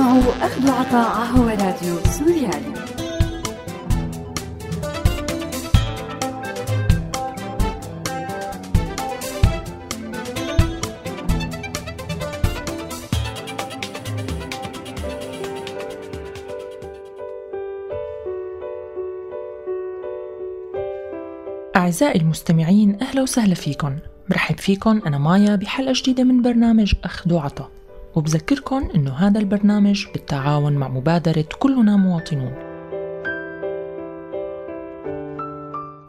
تسمعوا أخذ عطاء هو راديو سوريالي. أعزائي المستمعين أهلا وسهلا فيكم برحب فيكم أنا مايا بحلقة جديدة من برنامج أخذ وعطا وبذكركم أنه هذا البرنامج بالتعاون مع مبادرة كلنا مواطنون.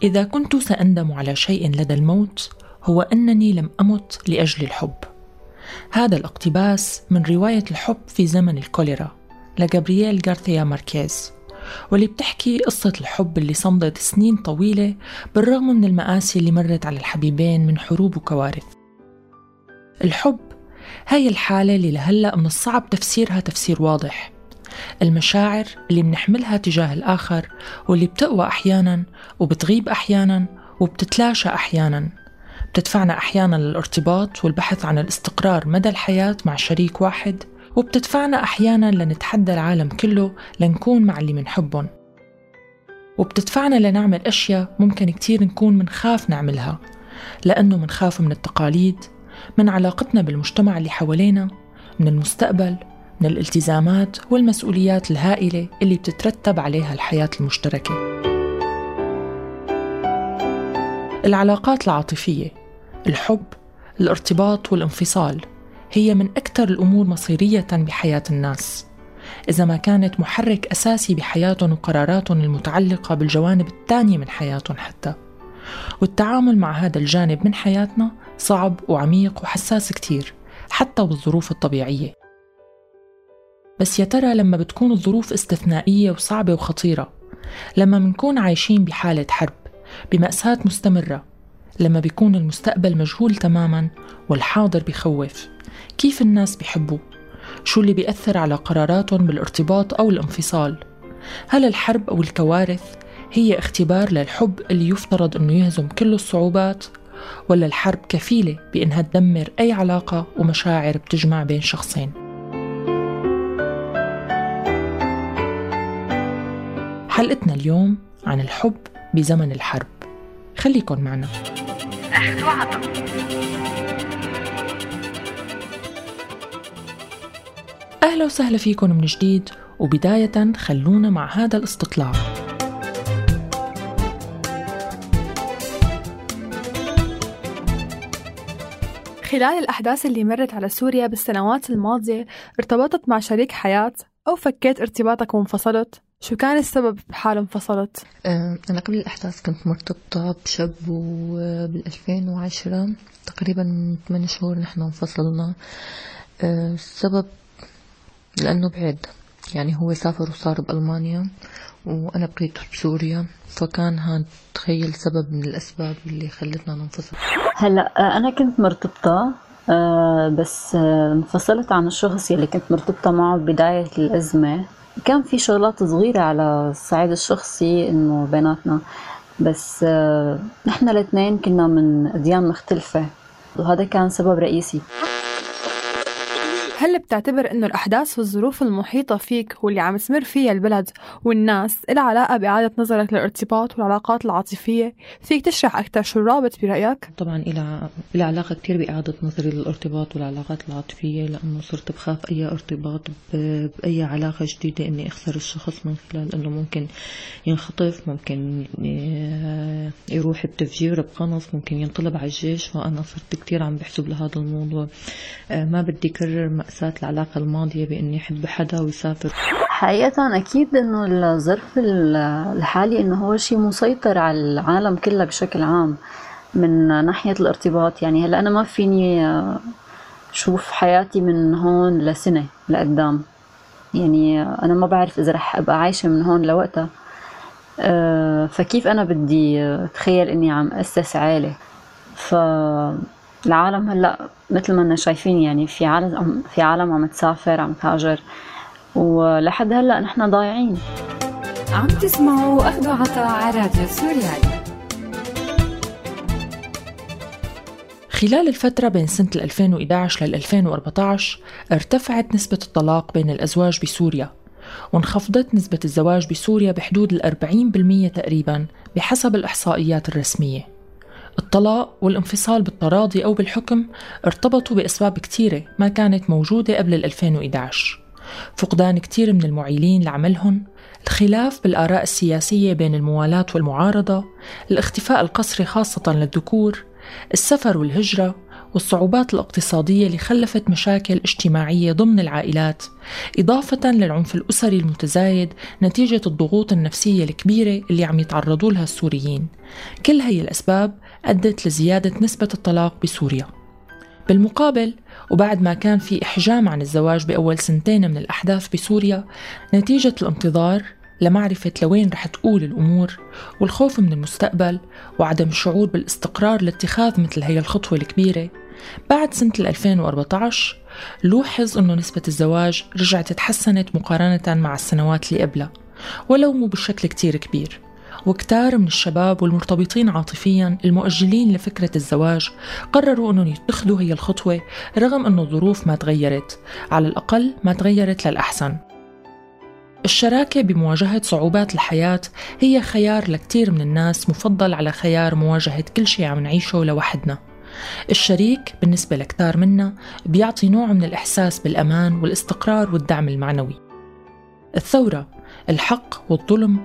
إذا كنت سأندم على شيء لدى الموت هو أنني لم أمت لأجل الحب. هذا الاقتباس من رواية الحب في زمن الكوليرا لجابرييل غارثيا ماركيز واللي بتحكي قصة الحب اللي صمدت سنين طويلة بالرغم من المآسي اللي مرت على الحبيبين من حروب وكوارث. الحب هاي الحالة اللي لهلأ من الصعب تفسيرها تفسير واضح. المشاعر اللي بنحملها تجاه الآخر واللي بتقوى أحيانا وبتغيب أحيانا وبتتلاشى أحيانا. بتدفعنا أحيانا للارتباط والبحث عن الاستقرار مدى الحياة مع شريك واحد وبتدفعنا أحيانا لنتحدى العالم كله لنكون مع اللي منحبهم. وبتدفعنا لنعمل أشياء ممكن كتير نكون منخاف نعملها لأنه منخاف من التقاليد من علاقتنا بالمجتمع اللي حوالينا من المستقبل من الالتزامات والمسؤوليات الهائلة اللي بتترتب عليها الحياة المشتركة. العلاقات العاطفية الحب الارتباط والانفصال هي من أكثر الأمور مصيرية بحياة الناس. إذا ما كانت محرك أساسي بحياتهم وقراراتهم المتعلقة بالجوانب الثانية من حياتهم حتى. والتعامل مع هذا الجانب من حياتنا صعب وعميق وحساس كتير حتى بالظروف الطبيعية. بس يا ترى لما بتكون الظروف استثنائية وصعبة وخطيرة لما منكون عايشين بحالة حرب بمأساة مستمرة لما بيكون المستقبل مجهول تماما والحاضر بخوف كيف الناس بيحبوا؟ شو اللي بيأثر على قراراتهم بالارتباط أو الانفصال؟ هل الحرب أو الكوارث هي اختبار للحب اللي يفترض أنه يهزم كل الصعوبات ولا الحرب كفيلة بأنها تدمر أي علاقة ومشاعر بتجمع بين شخصين. حلقتنا اليوم عن الحب بزمن الحرب. خليكن معنا. أهلا وسهلا فيكم من جديد وبداية خلونا مع هذا الاستطلاع. خلال الأحداث اللي مرت على سوريا بالسنوات الماضية ارتبطت مع شريك حياة أو فكيت ارتباطك وانفصلت. شو كان السبب بحال انفصلت؟ أنا قبل الأحداث كنت مرتبطة بشاب وبال 2010 تقريبا من 8 شهور نحن انفصلنا. السبب لأنه بعيد. يعني هو سافر وصار بألمانيا وأنا بقيت بسوريا. فكان هذا تخيل سبب من الأسباب اللي خلتنا ننفصل. هلا آه، أنا كنت مرتبطة آه، بس آه، انفصلت عن الشخص اللي كنت مرتبطة معه ببداية الأزمة. كان في شغلات صغيرة على الصعيد الشخصي إنه بيناتنا بس نحن الاثنين كنا من أديان مختلفة وهذا كان سبب رئيسي. هل بتعتبر إنه الأحداث والظروف المحيطة فيك واللي عم تمر فيها البلد والناس إلها علاقة بإعادة نظرك للارتباط والعلاقات العاطفية؟ فيك تشرح أكثر شو الرابط برأيك؟ طبعا إلها إلها علاقة كثير بإعادة نظري للارتباط والعلاقات العاطفية لأنه صرت بخاف أي ارتباط بأي علاقة جديدة إني أخسر الشخص من خلال إنه ممكن ينخطف ممكن يروح بتفجير بقنص ممكن ينطلب على الجيش فأنا صرت كثير عم بحسب لهذا الموضوع آه، ما بدي كرر مأساة العلاقة الماضية بإني أحب حدا ويسافر. حقيقة أكيد إنه الظرف الحالي إنه هو شيء مسيطر على العالم كله بشكل عام من ناحية الارتباط. يعني هلأ أنا ما فيني شوف حياتي من هون لسنة لقدام. يعني أنا ما بعرف إذا رح أبقى عايشة من هون لوقتها. أه، فكيف أنا بدي أتخيل إني عم أسس عائلة ف العالم هلأ مثل ما شايفين يعني في عالم في عالم عم تسافر عم تهاجر ولحد هلأ نحن ضايعين. عم تسمعوا اخذ عطاء على راديو سوريالي. خلال الفترة بين سنة 2011 لل 2014 ارتفعت نسبة الطلاق بين الأزواج بسوريا وانخفضت نسبة الزواج بسوريا بحدود الأربعين بالمية تقريبا بحسب الإحصائيات الرسمية. الطلاق والانفصال بالتراضي أو بالحكم ارتبطوا بأسباب كتيرة ما كانت موجودة قبل 2011 فقدان كتير من المعيلين لعملهم الخلاف بالآراء السياسية بين الموالاة والمعارضة الاختفاء القسري خاصة للذكور السفر والهجرة والصعوبات الاقتصادية اللي خلفت مشاكل اجتماعية ضمن العائلات إضافة للعنف الأسري المتزايد نتيجة الضغوط النفسية الكبيرة اللي عم يتعرضوا لها السوريين. كل هي الأسباب أدت لزيادة نسبة الطلاق بسوريا. بالمقابل وبعد ما كان في إحجام عن الزواج بأول سنتين من الأحداث بسوريا نتيجة الانتظار لمعرفة لوين رح تقول الأمور والخوف من المستقبل وعدم الشعور بالاستقرار لاتخاذ مثل هي الخطوة الكبيرة بعد سنة 2014 لوحظ أنه نسبة الزواج رجعت تحسنت مقارنة مع السنوات اللي قبلها ولو مو بشكل كتير كبير. وكتار من الشباب والمرتبطين عاطفيا المؤجلين لفكرة الزواج قرروا أنهم يتخذوا هي الخطوة رغم أنه الظروف ما تغيرت على الأقل ما تغيرت للأحسن. الشراكة بمواجهة صعوبات الحياة هي خيار لكتير من الناس مفضل على خيار مواجهة كل شيء عم نعيشه لوحدنا. الشريك بالنسبة لكتار منا بيعطي نوع من الإحساس بالأمان والاستقرار والدعم المعنوي. الثورة الحق والظلم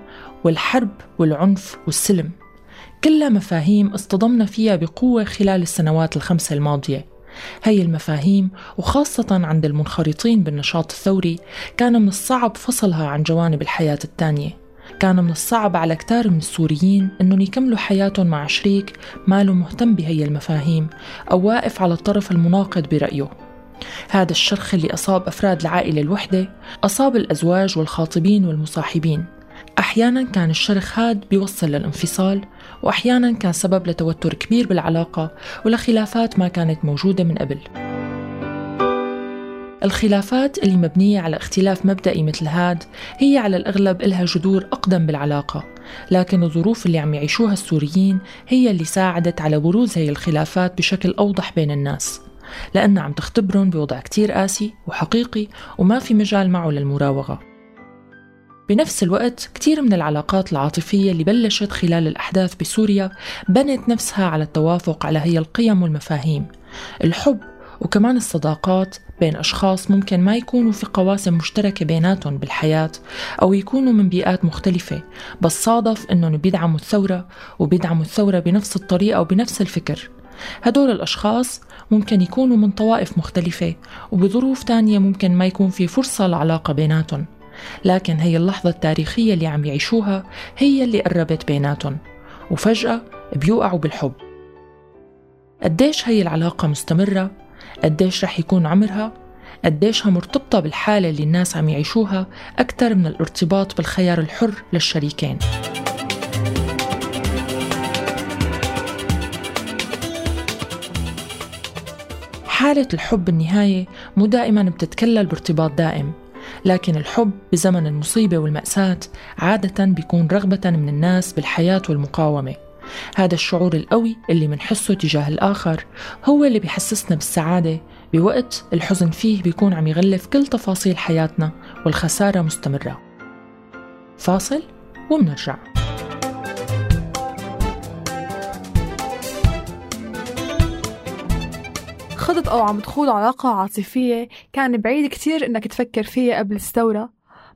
والحرب والعنف والسلم. كلها مفاهيم اصطدمنا فيها بقوة خلال السنوات الخمسة الماضية. هي المفاهيم وخاصة عند المنخرطين بالنشاط الثوري كان من الصعب فصلها عن جوانب الحياة التانية كان من الصعب على كتار من السوريين أنهم يكملوا حياتهم مع شريك ماله مهتم بهي المفاهيم أو واقف على الطرف المناقض برأيه. هذا الشرخ اللي أصاب أفراد العائلة الوحدة أصاب الأزواج والخاطبين والمصاحبين. أحيانا كان الشرخ هاد بيوصل للانفصال وأحيانا كان سبب لتوتر كبير بالعلاقة ولخلافات ما كانت موجودة من قبل. الخلافات اللي مبنية على اختلاف مبدئي مثل هاد هي على الأغلب إلها جذور أقدم بالعلاقة لكن الظروف اللي عم يعيشوها السوريين هي اللي ساعدت على بروز هي الخلافات بشكل أوضح بين الناس لأنها عم تختبرهم بوضع كتير قاسي وحقيقي وما في مجال معه للمراوغة. بنفس الوقت كثير من العلاقات العاطفية اللي بلشت خلال الأحداث بسوريا بنت نفسها على التوافق على هي القيم والمفاهيم. الحب وكمان الصداقات بين أشخاص ممكن ما يكونوا في قواسم مشتركة بيناتهم بالحياة أو يكونوا من بيئات مختلفة بس صادف أنهم بيدعموا الثورة وبيدعموا الثورة بنفس الطريقة وبنفس الفكر. هدول الأشخاص ممكن يكونوا من طوائف مختلفة وبظروف تانية ممكن ما يكون في فرصة لعلاقة بيناتهم. لكن هي اللحظة التاريخية اللي عم يعيشوها هي اللي قربت بيناتهم وفجأة بيوقعوا بالحب قديش هي العلاقة مستمرة؟ قديش رح يكون عمرها؟ قديشها مرتبطة بالحالة اللي الناس عم يعيشوها أكثر من الارتباط بالخيار الحر للشريكين حالة الحب بالنهاية مو دائما بتتكلل بارتباط دائم لكن الحب بزمن المصيبة والمأساة عادة بيكون رغبة من الناس بالحياة والمقاومة. هذا الشعور القوي اللي منحسه تجاه الآخر هو اللي بيحسسنا بالسعادة بوقت الحزن فيه بيكون عم يغلف كل تفاصيل حياتنا والخسارة مستمرة. فاصل ومنرجع. خضت أو عم تخوض علاقة عاطفية كان بعيد كتير إنك تفكر فيها قبل الثورة.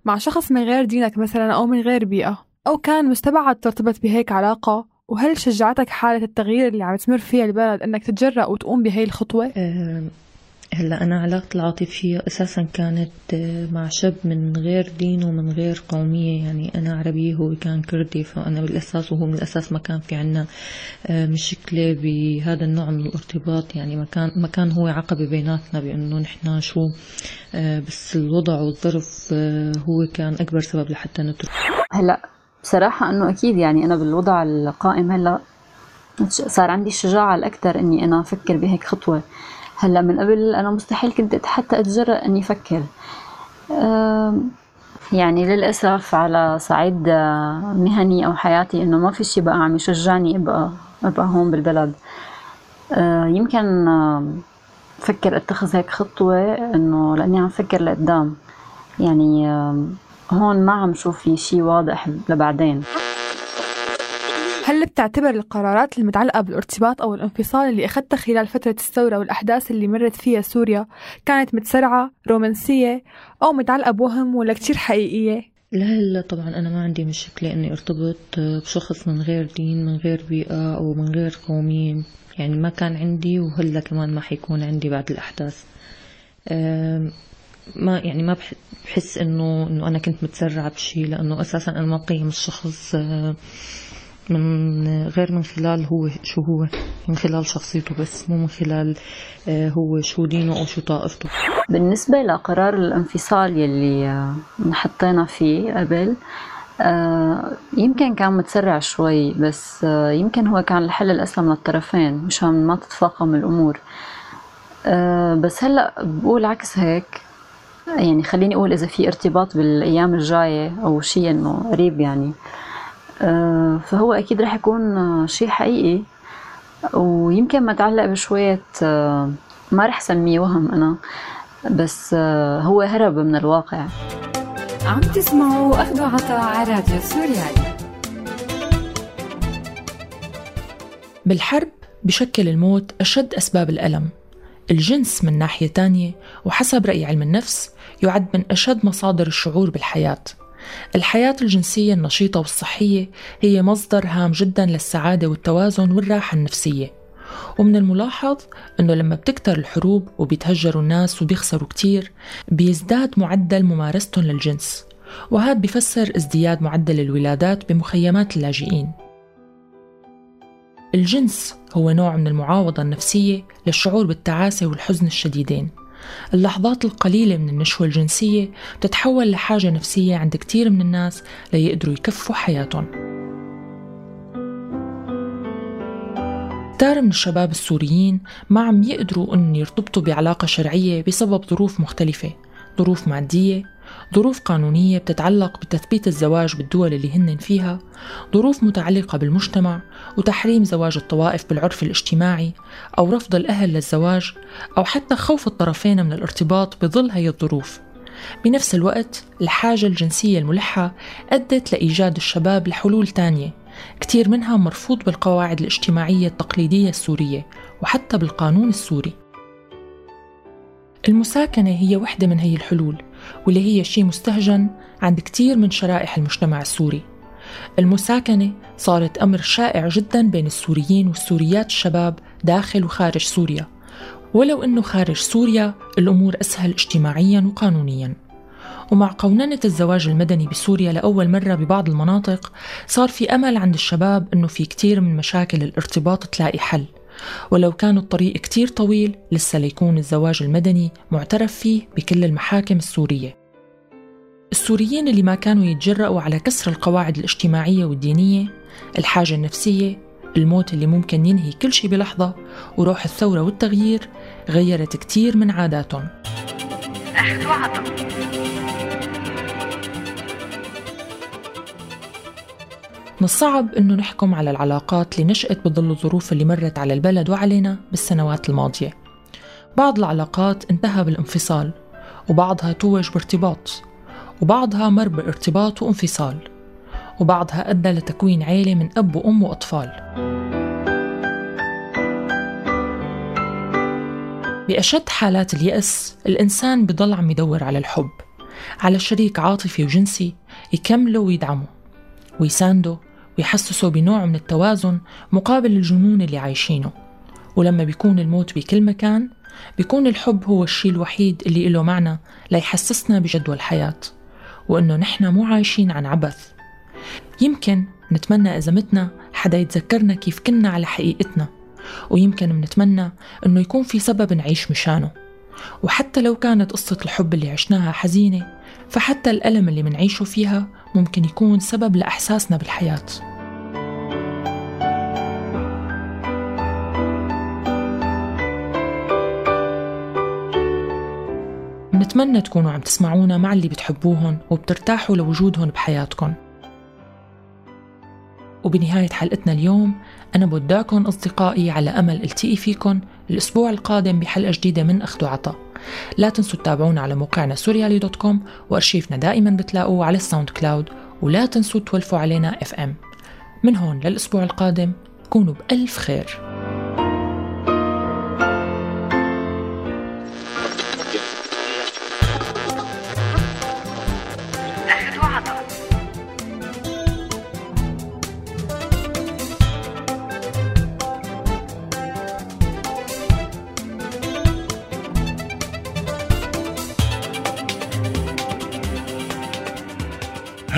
مع شخص من غير دينك مثلا أو من غير بيئة. أو كان مستبعد ترتبط بهيك علاقة. وهل شجعتك حالة التغيير اللي عم تمر فيها البلد إنك تتجرأ وتقوم بهي الخطوة؟ هلا أنا علاقتي العاطفية أساسا كانت آه، مع شاب من غير دين ومن غير قومية يعني أنا عربية هو كان كردي فأنا بالأساس وهو من الأساس ما كان في عنا آه، مشكلة بهذا النوع من الارتباط. يعني ما كان ما كان هو عقبة بيناتنا بأنه نحن شو آه، بس الوضع والظرف هو كان أكبر سبب لحتى نترك. هلا بصراحة إنه أكيد يعني أنا بالوضع القائم هلا صار عندي الشجاعه الأكثر إني أنا أفكر بهيك خطوة. هلا من قبل أنا مستحيل كنت حتى أتجرأ إني أفكر يعني للأسف على صعيد مهني أو حياتي إنه ما في شيء بقى عم يشجعني أبقى أبقى هون بالبلد. آه، يمكن فكر أتخذ هيك خطوة إنه لأني عم فكر لقدام. يعني هون ما عم شوف في شيء واضح لبعدين. هل بتعتبر القرارات المتعلقة بالارتباط أو الانفصال اللي أخذتها خلال فترة الثورة والأحداث اللي مرت فيها سوريا كانت متسرعة رومانسية أو متعلقة بوهم ولا كتير حقيقية؟ لا لا طبعا أنا ما عندي مشكلة إني أرتبط بشخص من غير دين من غير بيئة أو من غير قومية يعني ما كان عندي وهلأ كمان ما حيكون عندي بعد الأحداث. ما يعني ما بحس إنه إنه أنا كنت متسرعة بشيء لأنه أساسا أنا ما بقيم الشخص. من غير من خلال هو شو هو من خلال شخصيته بس مو من خلال آه، هو شو دينه أو شو طائفته. بالنسبة لقرار الانفصال يلي آه، حطينا فيه قبل آه، يمكن كان متسرع شوي بس يمكن هو كان الحل الأسلم للطرفين مشان ما تتفاقم الأمور. بس هلأ بقول عكس هيك يعني خليني أقول إذا في ارتباط بالأيام الجاية أو شيء إنه قريب يعني. آه، فهو أكيد رح يكون آه، شيء حقيقي. ويمكن متعلق بشوية آه، ما رح سميه وهم أنا بس هو هرب من الواقع. عم تسمعوا أخذوا عطاء على راديو سوريالي بالحرب بشكل الموت أشد أسباب الألم. الجنس من ناحية تانية وحسب رأي علم النفس يعد من أشد مصادر الشعور بالحياة. الحياة الجنسية النشيطة والصحية هي مصدر هام جدا للسعادة والتوازن والراحة النفسية. ومن الملاحظ أنه لما بتكتر الحروب وبيتهجروا الناس وبيخسروا كتير بيزداد معدل ممارستهم للجنس. وهذا بيفسر ازدياد معدل الولادات بمخيمات اللاجئين. الجنس هو نوع من المعاوضة النفسية للشعور بالتعاسة والحزن الشديدين. اللحظات القليلة من النشوة الجنسية تتحول لحاجة نفسية عند كتير من الناس ليقدروا يكفوا حياتهم. كتار من الشباب السوريين ما عم يقدروا أن يرتبطوا بعلاقة شرعية بسبب ظروف مختلفة ظروف مادية ظروف قانونية بتتعلق بتثبيت الزواج بالدول اللي هن فيها ظروف متعلقة بالمجتمع وتحريم زواج الطوائف بالعرف الاجتماعي أو رفض الأهل للزواج أو حتى خوف الطرفين من الارتباط بظل هي الظروف. بنفس الوقت الحاجة الجنسية الملحة أدت لإيجاد الشباب لحلول تانية كتير منها مرفوض بالقواعد الاجتماعية التقليدية السورية وحتى بالقانون السوري. المساكنة هي وحدة من هي الحلول. واللي هي شيء مستهجن عند كتير من شرائح المجتمع السوري. المساكنة صارت أمر شائع جدا بين السوريين والسوريات الشباب داخل وخارج سوريا. ولو أنه خارج سوريا الأمور أسهل اجتماعيا وقانونيا. ومع قوننة الزواج المدني بسوريا لأول مرة ببعض المناطق صار في أمل عند الشباب أنه في كتير من مشاكل الارتباط تلاقي حل. ولو كان الطريق كتير طويل لسه ليكون الزواج المدني معترف فيه بكل المحاكم السورية. السوريين اللي ما كانوا يتجرأوا على كسر القواعد الاجتماعية والدينية الحاجة النفسية الموت اللي ممكن ينهي كل شيء بلحظة وروح الثورة والتغيير غيرت كتير من عاداتهم. من الصعب أنه نحكم على العلاقات اللي نشأت بظل الظروف اللي مرت على البلد وعلينا بالسنوات الماضية. بعض العلاقات انتهى بالانفصال وبعضها توج بارتباط وبعضها مر بارتباط وانفصال وبعضها أدى لتكوين عيلة من أب وأم وأطفال. بأشد حالات اليأس الإنسان بضل عم يدور على الحب على شريك عاطفي وجنسي يكمله ويدعمه ويسانده ويحسسه بنوع من التوازن مقابل الجنون اللي عايشينه. ولما بيكون الموت بكل مكان بيكون الحب هو الشيء الوحيد اللي له معنى ليحسسنا بجدوى الحياة وإنه نحن مو عايشين عن عبث. يمكن نتمنى إذا متنا حدا يتذكرنا كيف كنا على حقيقتنا ويمكن منتمنى إنه يكون في سبب نعيش مشانه. وحتى لو كانت قصة الحب اللي عشناها حزينة فحتى الألم اللي منعيشه فيها ممكن يكون سبب لإحساسنا بالحياة. نتمنى تكونوا عم تسمعونا مع اللي بتحبوهم وبترتاحوا لوجودهم بحياتكم وبنهاية حلقتنا اليوم أنا بودعكم أصدقائي على أمل التقي فيكم الأسبوع القادم بحلقة جديدة من أخذ وعطا لا تنسوا تتابعونا على موقعنا سوريالي dot com وأرشيفنا دائما بتلاقوه على ال SoundCloud ولا تنسوا تولفوا علينا FM من هون للأسبوع القادم كونوا بألف خير.